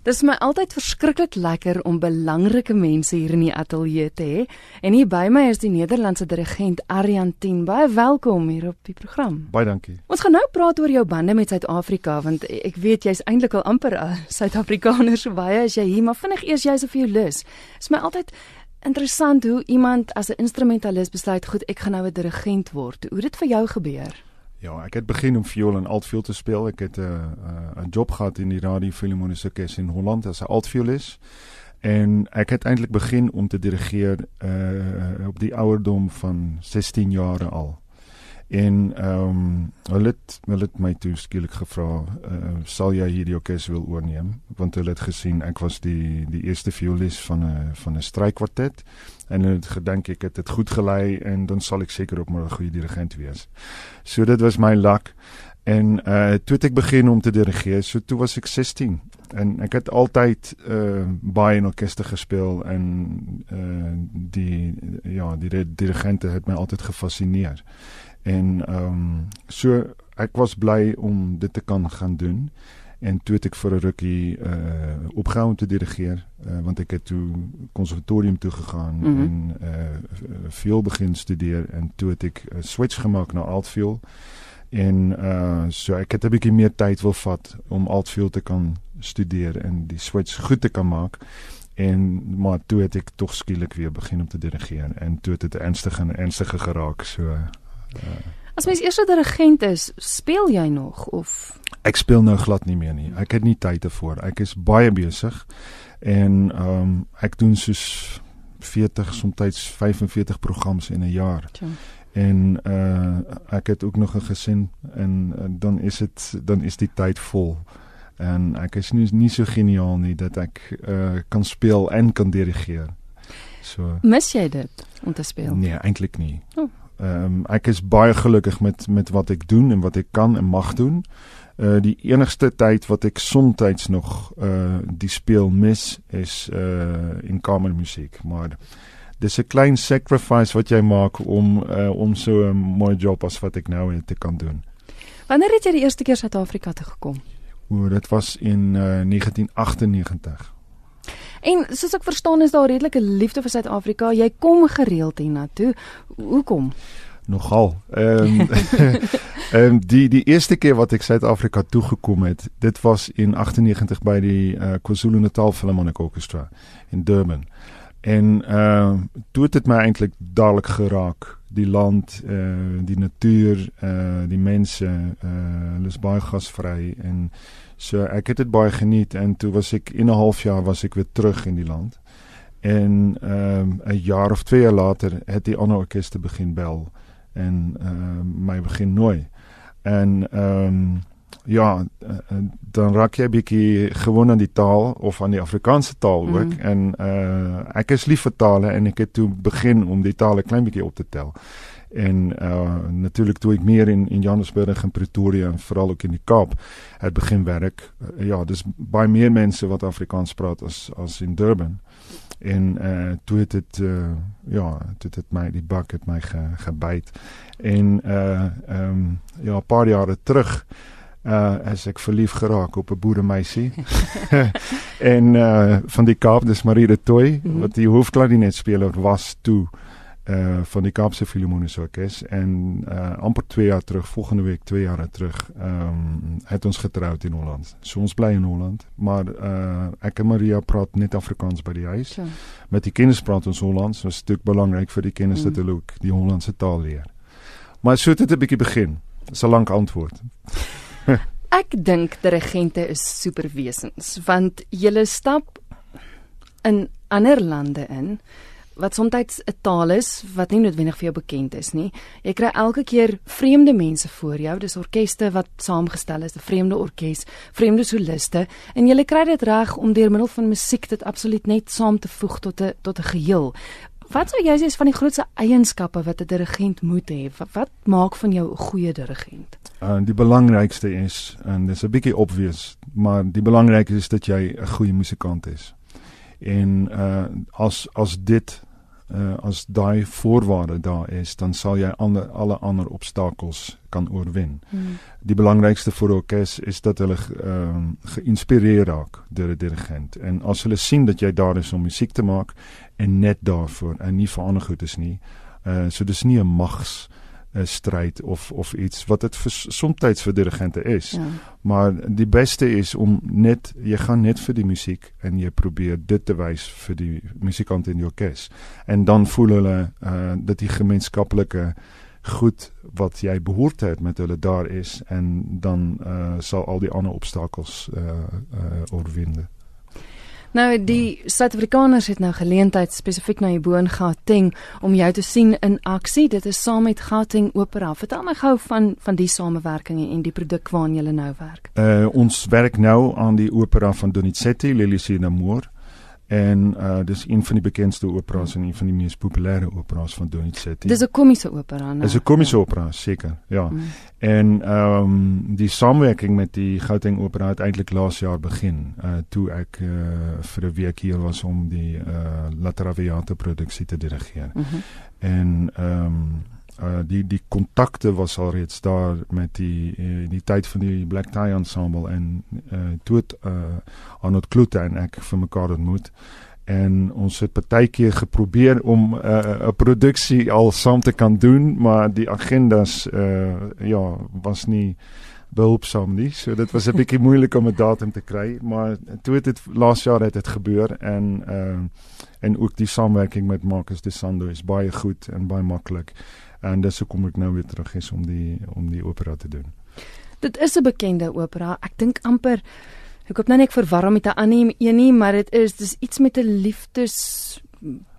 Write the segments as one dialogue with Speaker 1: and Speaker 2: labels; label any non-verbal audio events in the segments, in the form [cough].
Speaker 1: Dit is my altyd verskriklik lekker om belangrike mense hier in die ateljee te hê. En hier by my is die Nederlandse dirigent Aryan 10. Baie welkom hier op die program.
Speaker 2: Baie dankie.
Speaker 1: Ons gaan nou praat oor jou bande met Suid-Afrika want ek weet jy's eintlik al amper 'n Suid-Afrikaner so baie as jy hier, maar vinnig eers jy's 'n violus. Dit is my altyd interessant hoe iemand as 'n instrumentalis besluit, goed, ek gaan nou 'n dirigent word. Hoe het dit vir jou gebeur?
Speaker 2: Ja, ek het begin om viool en altviool te speel. Ek het 'n uh, 'n uh, job gehad in die Radio in Holland as 'n altviolis. En ek het eintlik begin om te dirigeer uh op die ouderdom van 16 jaar al. En ehm um, hulle het hulle het my toe skielik gevra, uh, "Sal jy hierdie orkes wil oorneem?" Want hulle het gesien ek was die die eerste violis van 'n van 'n strykwartet en hulle het gedink ek het dit goed gelei en dan sal ek seker ook maar 'n goeie dirigent wees. So dit was my luck. En uh toe het ek begin om te dirigeer. So toe was ek 16 en ek het altyd uh baie in orkeste gespeel en uh die ja, die dirigente het my altyd gefassineer. En ehm um, so ek was bly om dit te kan gaan doen. En toe het ek vir 'n rukkie uh opgehou om te dirigeer uh, want ek het toe konservatorium toe gegaan mm -hmm. en uh veel begin studeer en toe het ek 'n switch gemaak na altviool. En uh so ek het 'n bietjie meer tyd wil vat om altviool te kan studeer en die switch goed te kan maak. En maar toe het ek tog skielik weer begin om te dirigeer en toe het dit ernstig en ernstiger geraak. So uh,
Speaker 1: As mens eers 'n dirigent is, speel jy nog of
Speaker 2: Ek speel nou glad nie meer nie. Ek het nie tyd daarvoor. Ek is baie besig en ehm um, ek doen soos 40 soms 45 programme in 'n jaar. Ja. En uh ek het ook nog 'n gesin en uh, dan is dit dan is die tyd vol. En ek is nie nie so geniaal nie dat ek uh kan speel en kan dirigeer.
Speaker 1: So Mis jy dit om te speel?
Speaker 2: Nee, eintlik nie. Oh. Ehm um, ek is baie gelukkig met met wat ek doen en wat ek kan en mag doen. Uh die enigste tyd wat ek soms nog uh die speel mis is uh in kamermusiek, maar dis 'n klein sacrifice wat jy maak om uh om so 'n mooi job as wat ek nou het te kan doen.
Speaker 1: Wanneer het jy die eerste keer Suid-Afrika toe gekom?
Speaker 2: O, dit was in uh 1998.
Speaker 1: En soos ek verstaan is daar redelike liefde vir Suid-Afrika. Jy kom gereeld hiernatoe. Hoekom?
Speaker 2: Nogal. Ehm um, [laughs] um, die die eerste keer wat ek Suid-Afrika toe gekom het, dit was in 98 by die uh, KwaZulu-Natal Philharmonic Orchestra in Durban. En ehm uh, toe het dit my eintlik dadelik geraak. Die land, eh uh, die natuur, eh uh, die mense, eh uh, hulle is baie gasvry en So ek het dit baie geniet en toe was ek in 'n half jaar was ek weer terug in die land. En ehm um, 'n jaar of twee jaar later het die ander orkeste begin bel en ehm um, my begin nooi. En ehm um, ja, dan raak jy bietjie gewoon aan die taal of aan die Afrikaanse taal ook mm. en uh ek is lief vir tale en ek het toe begin om die tale klein bietjie op te tel en uh natuurlik toe ek meer in in Johannesburg en Pretoria en veral ook in die Kaap het begin werk. Uh, ja, dis baie meer mense wat Afrikaans praat as as in Durban. En uh toe het dit uh ja, dit het my die bak het my ge, gebyt. En uh ehm um, ja, 'n paar jare terug uh as ek verlief geraak op 'n boeremeisie. [laughs] [laughs] en uh van die Kaap, dis Marie de Tooi, mm -hmm. wat die hoofklarinetspeler was toe uh van die Kaapse Filharmoniese Orkees en uh amper 2 jaar terug, volgende week 2 jaar terug, ehm um, het ons getroud in Holland. So ons bly in Holland, maar uh ek en Maria praat net Afrikaans by die huis. Ja. Met die kinders praat ons Hollands, wat 'n stuk belangrik vir die kinders mm. dat hulle ook die Hollandse taal leer. Maar so het dit 'n bietjie begin. Dis 'n lang antwoord. [laughs]
Speaker 1: ek dink dirigente is superwesens want jy stap in ander lande in wat soms 'n taal is wat nie noodwendig vir jou bekend is nie. Jy kry elke keer vreemde mense voor jou, dis orkeste wat saamgestel is, 'n vreemde orkes, vreemde soliste en jy kry dit reg om deur middel van musiek dit absoluut net saam te voeg tot 'n tot 'n geheel. Wat sou jy sê is van die grootste eienskappe wat 'n dirigent moet hê? Wat, wat maak van jou 'n goeie dirigent?
Speaker 2: Uh, die belangrikste is en dis 'n bietjie obvious, maar die belangrikste is dat jy 'n goeie musikant is. En uh as as dit uh, as daai voorwaarde daar is, dan sal jy ander alle ander obstakels kan oorwin. Hmm. Die belangrikste vir orkes is dat hulle ehm um, geïnspireer raak deur 'n dirigent. En as hulle sien dat jy daar is om musiek te maak en net daarvoor en nie vir ander goed is nie, uh so dis nie 'n mags 'n stryd of of iets wat dit soms vir dirigente is. Ja. Maar die beste is om net jy gaan net vir die musiek en jy probeer dit te wys vir die musikante in die orkes. En dan voel hulle uh dat die gemeenskaplike goed wat jy behoort het met hulle daar is en dan uh sal al die ander obstakels uh uh oorwin.
Speaker 1: Nou die Suid-Afrikaners het nou geleentheid spesifiek na Iboon Gauteng om jou te sien in aksie. Dit is saam met Gauteng Opera. Vertel my gou van van die samewerking en die produk waaraan julle nou werk.
Speaker 2: Uh ons werk nou aan die opera van Donizetti, Liliesina Moore. En uh dis een van die bekendste operas en een van die mees populêre operas van Donizetti.
Speaker 1: Dis 'n komiese opera,
Speaker 2: né? Dis 'n komiese ja. opera, seker. Ja. Mm. En ehm um, die samewerking met die Gauteng Opera het eintlik laas jaar begin. Uh toe ek uh vir 'n week hier was om die uh La Traviata produksie te dirigeer. Mm -hmm. En ehm um, uh die die kontakte was alreeds daar met die uh, die tyd van die Black Tie ensemble en uh toe het uh Arnold Kloete en ek vir mekaar ontmoet. En ons het partykeer geprobeer om 'n uh, 'n produksie al saam te kan doen maar die agendas uh ja was nie behulpsaam nie so dit was 'n bietjie moeilik om 'n datum te kry maar toe het dit laas jaar het dit gebeur en uh en ook die samewerking met Marcus de Sando is baie goed en baie maklik en dis hoekom ek nou weer terug is om die om die opera te doen.
Speaker 1: Dit is 'n bekende opera. Ek dink amper ek hoop nou net verwarm met 'n ander een nie, maar dit is dis iets met 'n liefdes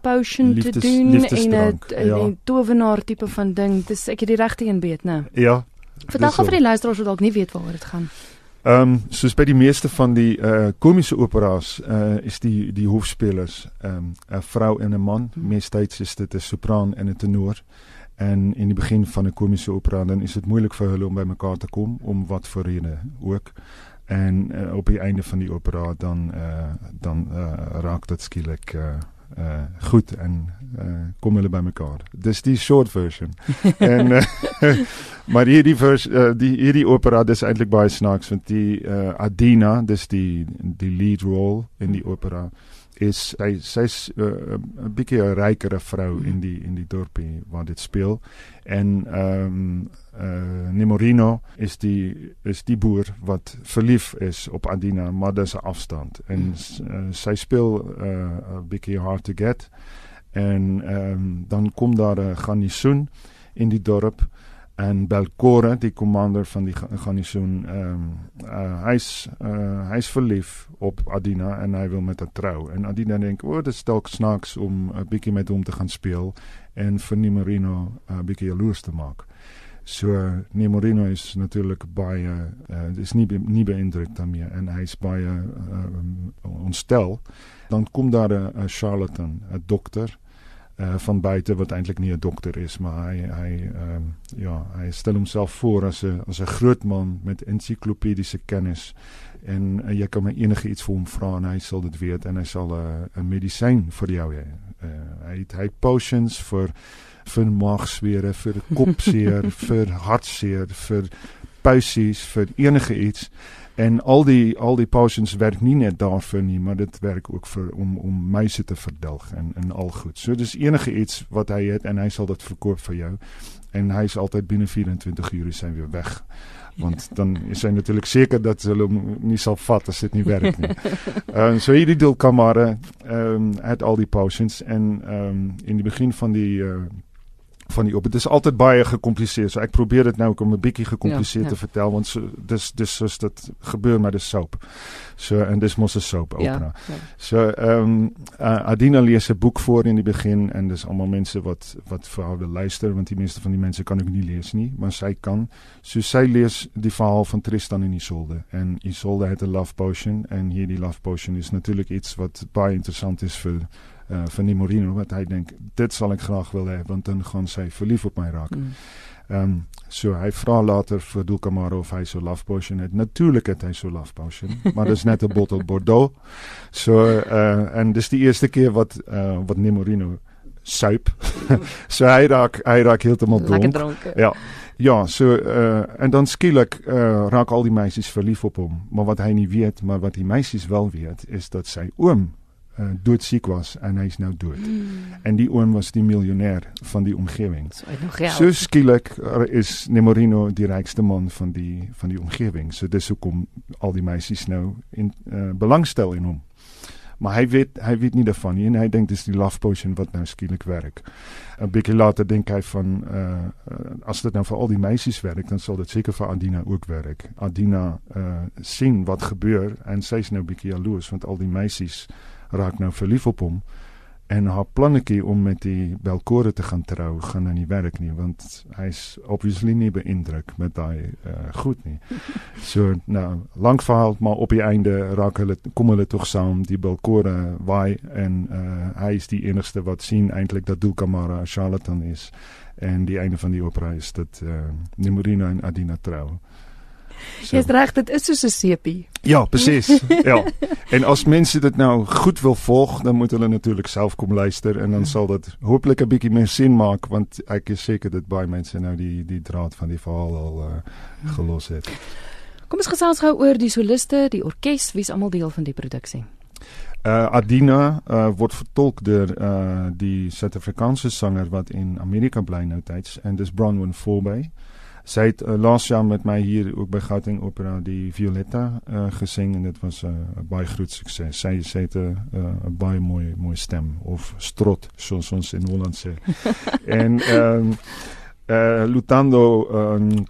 Speaker 1: potion liefdes, te doen en 'n ja. tovenaar tipe van ding. Dis ek het die regte een weet, né?
Speaker 2: Ja.
Speaker 1: Vertel gou vir die luisteraars wat dalk nie weet waaroor dit gaan.
Speaker 2: Ehm um, soos by die meeste van die uh komiese operas uh is die die hoofspelers ehm um, 'n vrou en 'n man. Hmm. Meestyds is dit 'n sopran en 'n tenor. En in die begin van 'n komiese opera dan is dit moeilik vir hulle om by mekaar te kom om wat vir rede ook. En uh, op die einde van die opera dan uh, dan uh, raak dit skielik uh, uh, goed en uh, kom hulle by mekaar. Dis die short version. [laughs] en uh, [laughs] maar hierdie vers uh, die hierdie opera dis eintlik baie snaaks want die uh, Adina, dis die die lead role in die opera is hy sy's uh, 'n bietjie 'n rykere vrou in die in die dorpie waar dit speel. En ehm um, uh, Nemorino is die is die boer wat verlief is op Adina maar dis 'n afstand. En uh, sy speel 'n uh, bietjie hard to get. En ehm um, dan kom daar 'n garnisoen in die dorp en Belcore die kommander van die garnisoen ehm um, uh, hy's uh, hy's verlief op Adina en hy wil met haar trou en Adina dink o oh, dit is dalk snaaks om 'n bietjie met hom te gaan speel en vir Nemorino 'n uh, bietjie jaloers te maak. So Nemorino is natuurlik baie uh, is nie nie beïndruk daarmee en hy's baie uh, um, ontstel. Dan kom daar 'n charlatan, 'n dokter uh, van buite wat eintlik nie 'n dokter is maar hy hy ehm um, ja hy stel homself voor as 'n as 'n groot man met ensiklopediese kennis en uh, jy kan my enige iets vir hom vra en hy sal dit weet en hy sal 'n uh, 'n medisyn vir jou hê. Uh, hy het hy potions vir vir maagswere, [laughs] vir kopseer, vir hartseer, vir puisies, vir enige iets. En al die al die potions werk nie net daarvoor nie, maar dit werk ook vir om om muise te verdelg en en al goed. So dis enige iets wat hy het en hy sal dit verkoop vir jou. En hy is altyd binne 24 ure sy weer weg. Want ja. dan is hy natuurlik seker dat hulle hom nie sal vat as dit nie werk nie. [laughs] Ehm um, so hierdie deel kamare ehm um, het al die potions en ehm um, in die begin van die uh, van die op. Dit is altyd baie gekompliseerd. So ek probeer dit nou om 'n bietjie ja, ja. te vertel want so dis dis soos dit gebeur met 'n soap. So en dis mos 'n soap opera. Ja, ja. So ehm um, uh, Adina lees 'n boek voor in die begin en dis almal mense wat wat wil luister want die meeste van die mense kan ook nie lees nie, maar sy kan. So sy lees die verhaal van Tristan en Isolde en Isolde het 'n love potion en hierdie love potion is natuurlik iets wat baie interessant is vir uh, van die wat hy dink dit sal ek graag wil hê want dan gaan sy verlief op my raak. Mm. Um, so hy vra later vir Dulcamaro of hy so love potion het. Natuurlik het hy so love potion, maar dis net 'n bottel Bordeaux. So uh en dis die eerste keer wat uh wat Nemorino suip. [laughs] so hy raak hy raak heeltemal dronk.
Speaker 1: dronk.
Speaker 2: Ja. Ja, so uh en dan skielik uh raak al die meisies verlief op hom, maar wat hy nie weet, maar wat die meisies wel weet, is dat sy oom uh doodsiek was en hy's nou dood. Mm. En die oom was die miljonair van die
Speaker 1: geld.
Speaker 2: So skielik is Nemorino die rykste man van die van die omgewing. So dis hoekom al die meisies nou in uh belangstel in hom. Maar hy weet hy weet nie daarvan nie en hy dink dis die love potion wat nou skielik werk. 'n Bietjie later dink hy van uh as dit nou vir al die meisies werk, dan sal dit seker vir Adina ook werk. Adina uh sien wat gebeur en sy's nou bietjie jaloers want al die meisies raak nou verlief op hom en haar plannetjie om met die Belcore te gaan trou gaan nou nie werk nie want hy's obviously nie beïndruk met daai uh, goed nie. [laughs] So nou lank verhaal maar op die einde raak hulle kom hulle tog saam die Belcore waai en uh, hy is die enigste wat sien eintlik dat Dulcamara 'n charlatan is en die einde van die opera is dat uh, Nemorino en Adina trou.
Speaker 1: So. Jy's reg, dit is soos 'n sepie.
Speaker 2: Ja, presies. [laughs] ja. En as mense dit nou goed wil volg, dan moet hulle natuurlik self kom luister en dan sal dit hopelik 'n bietjie meer sin maak want ek is seker dat baie mense nou die die draad van die verhaal al uh, gelos het.
Speaker 1: Kom ons gesels gou oor die soliste, die orkes, wie's almal deel van die produksie.
Speaker 2: Uh Adina uh word vertolk deur uh die Suid-Afrikaanse sanger wat in Amerika bly nou tyds en dis Bronwyn Forbey. Sy het uh, laas jaar met my hier ook by Gauteng Opera die Violetta uh, gesing en dit was 'n uh, baie groot sukses. Sy sê het 'n uh, baie mooi mooi stem of strot soos ons in Holland sê. [laughs] en ehm um, uh, Lutando um,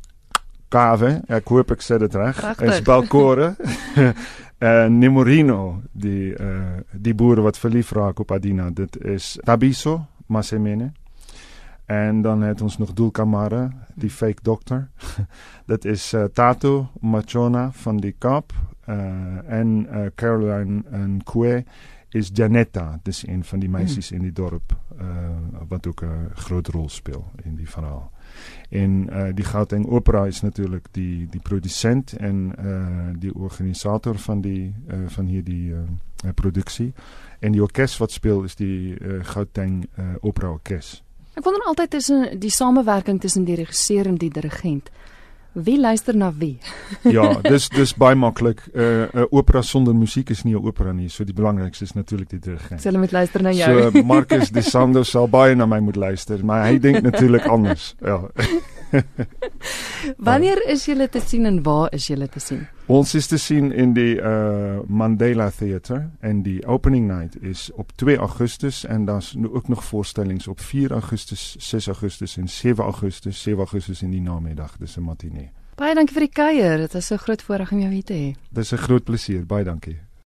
Speaker 2: Cave, ek hoop ek sê dit reg. Is Balcore. uh, [laughs] [laughs] Nemorino, die uh, die boere wat verlief raak op Adina. Dit is Tabiso Masemene. En dan het ons nog Dulcamara, die fake dokter. [laughs] dat is uh, Tato Machona van die Kaap. Uh, en uh, Caroline Nkwe is Janetta. Dus een van die hmm. meisjes mm. in die dorp. Wat ook een grote rol speelt in die verhaal. En uh, die Gauteng Opera is natuurlijk die, die producent en uh, die organisator van, die, uh, van hier die productie. En die orkest wat speelt is die Gauteng Opera Orkest.
Speaker 1: Ek wonder altyd tussen die samewerking tussen die regisseur en die dirigent. Wie luister na wie? [laughs]
Speaker 2: ja, dis dis baie maklik. 'n uh, 'n opera sonder musiek is nie 'n opera nie. So die belangrikste is natuurlik die dirigent.
Speaker 1: Hulle moet luister na jou.
Speaker 2: So Marcus De Sando sal baie na my moet luister, maar hy dink [laughs] natuurlik anders. Ja. [laughs]
Speaker 1: Wanneer is julle te sien en waar is julle te sien?
Speaker 2: Ons is te sien in die uh Mandela Theatre en die opening night is op 2 Augustus en daar's nou ook nog voorstellings op 4 Augustus, 6 Augustus en 7 Augustus, 7 Augustus in die namiddag, dis 'n matinee.
Speaker 1: Baie dankie vir die kuier. Dit is so groot voorreg om jou hier te hê.
Speaker 2: Dis 'n groot plesier. Baie dankie.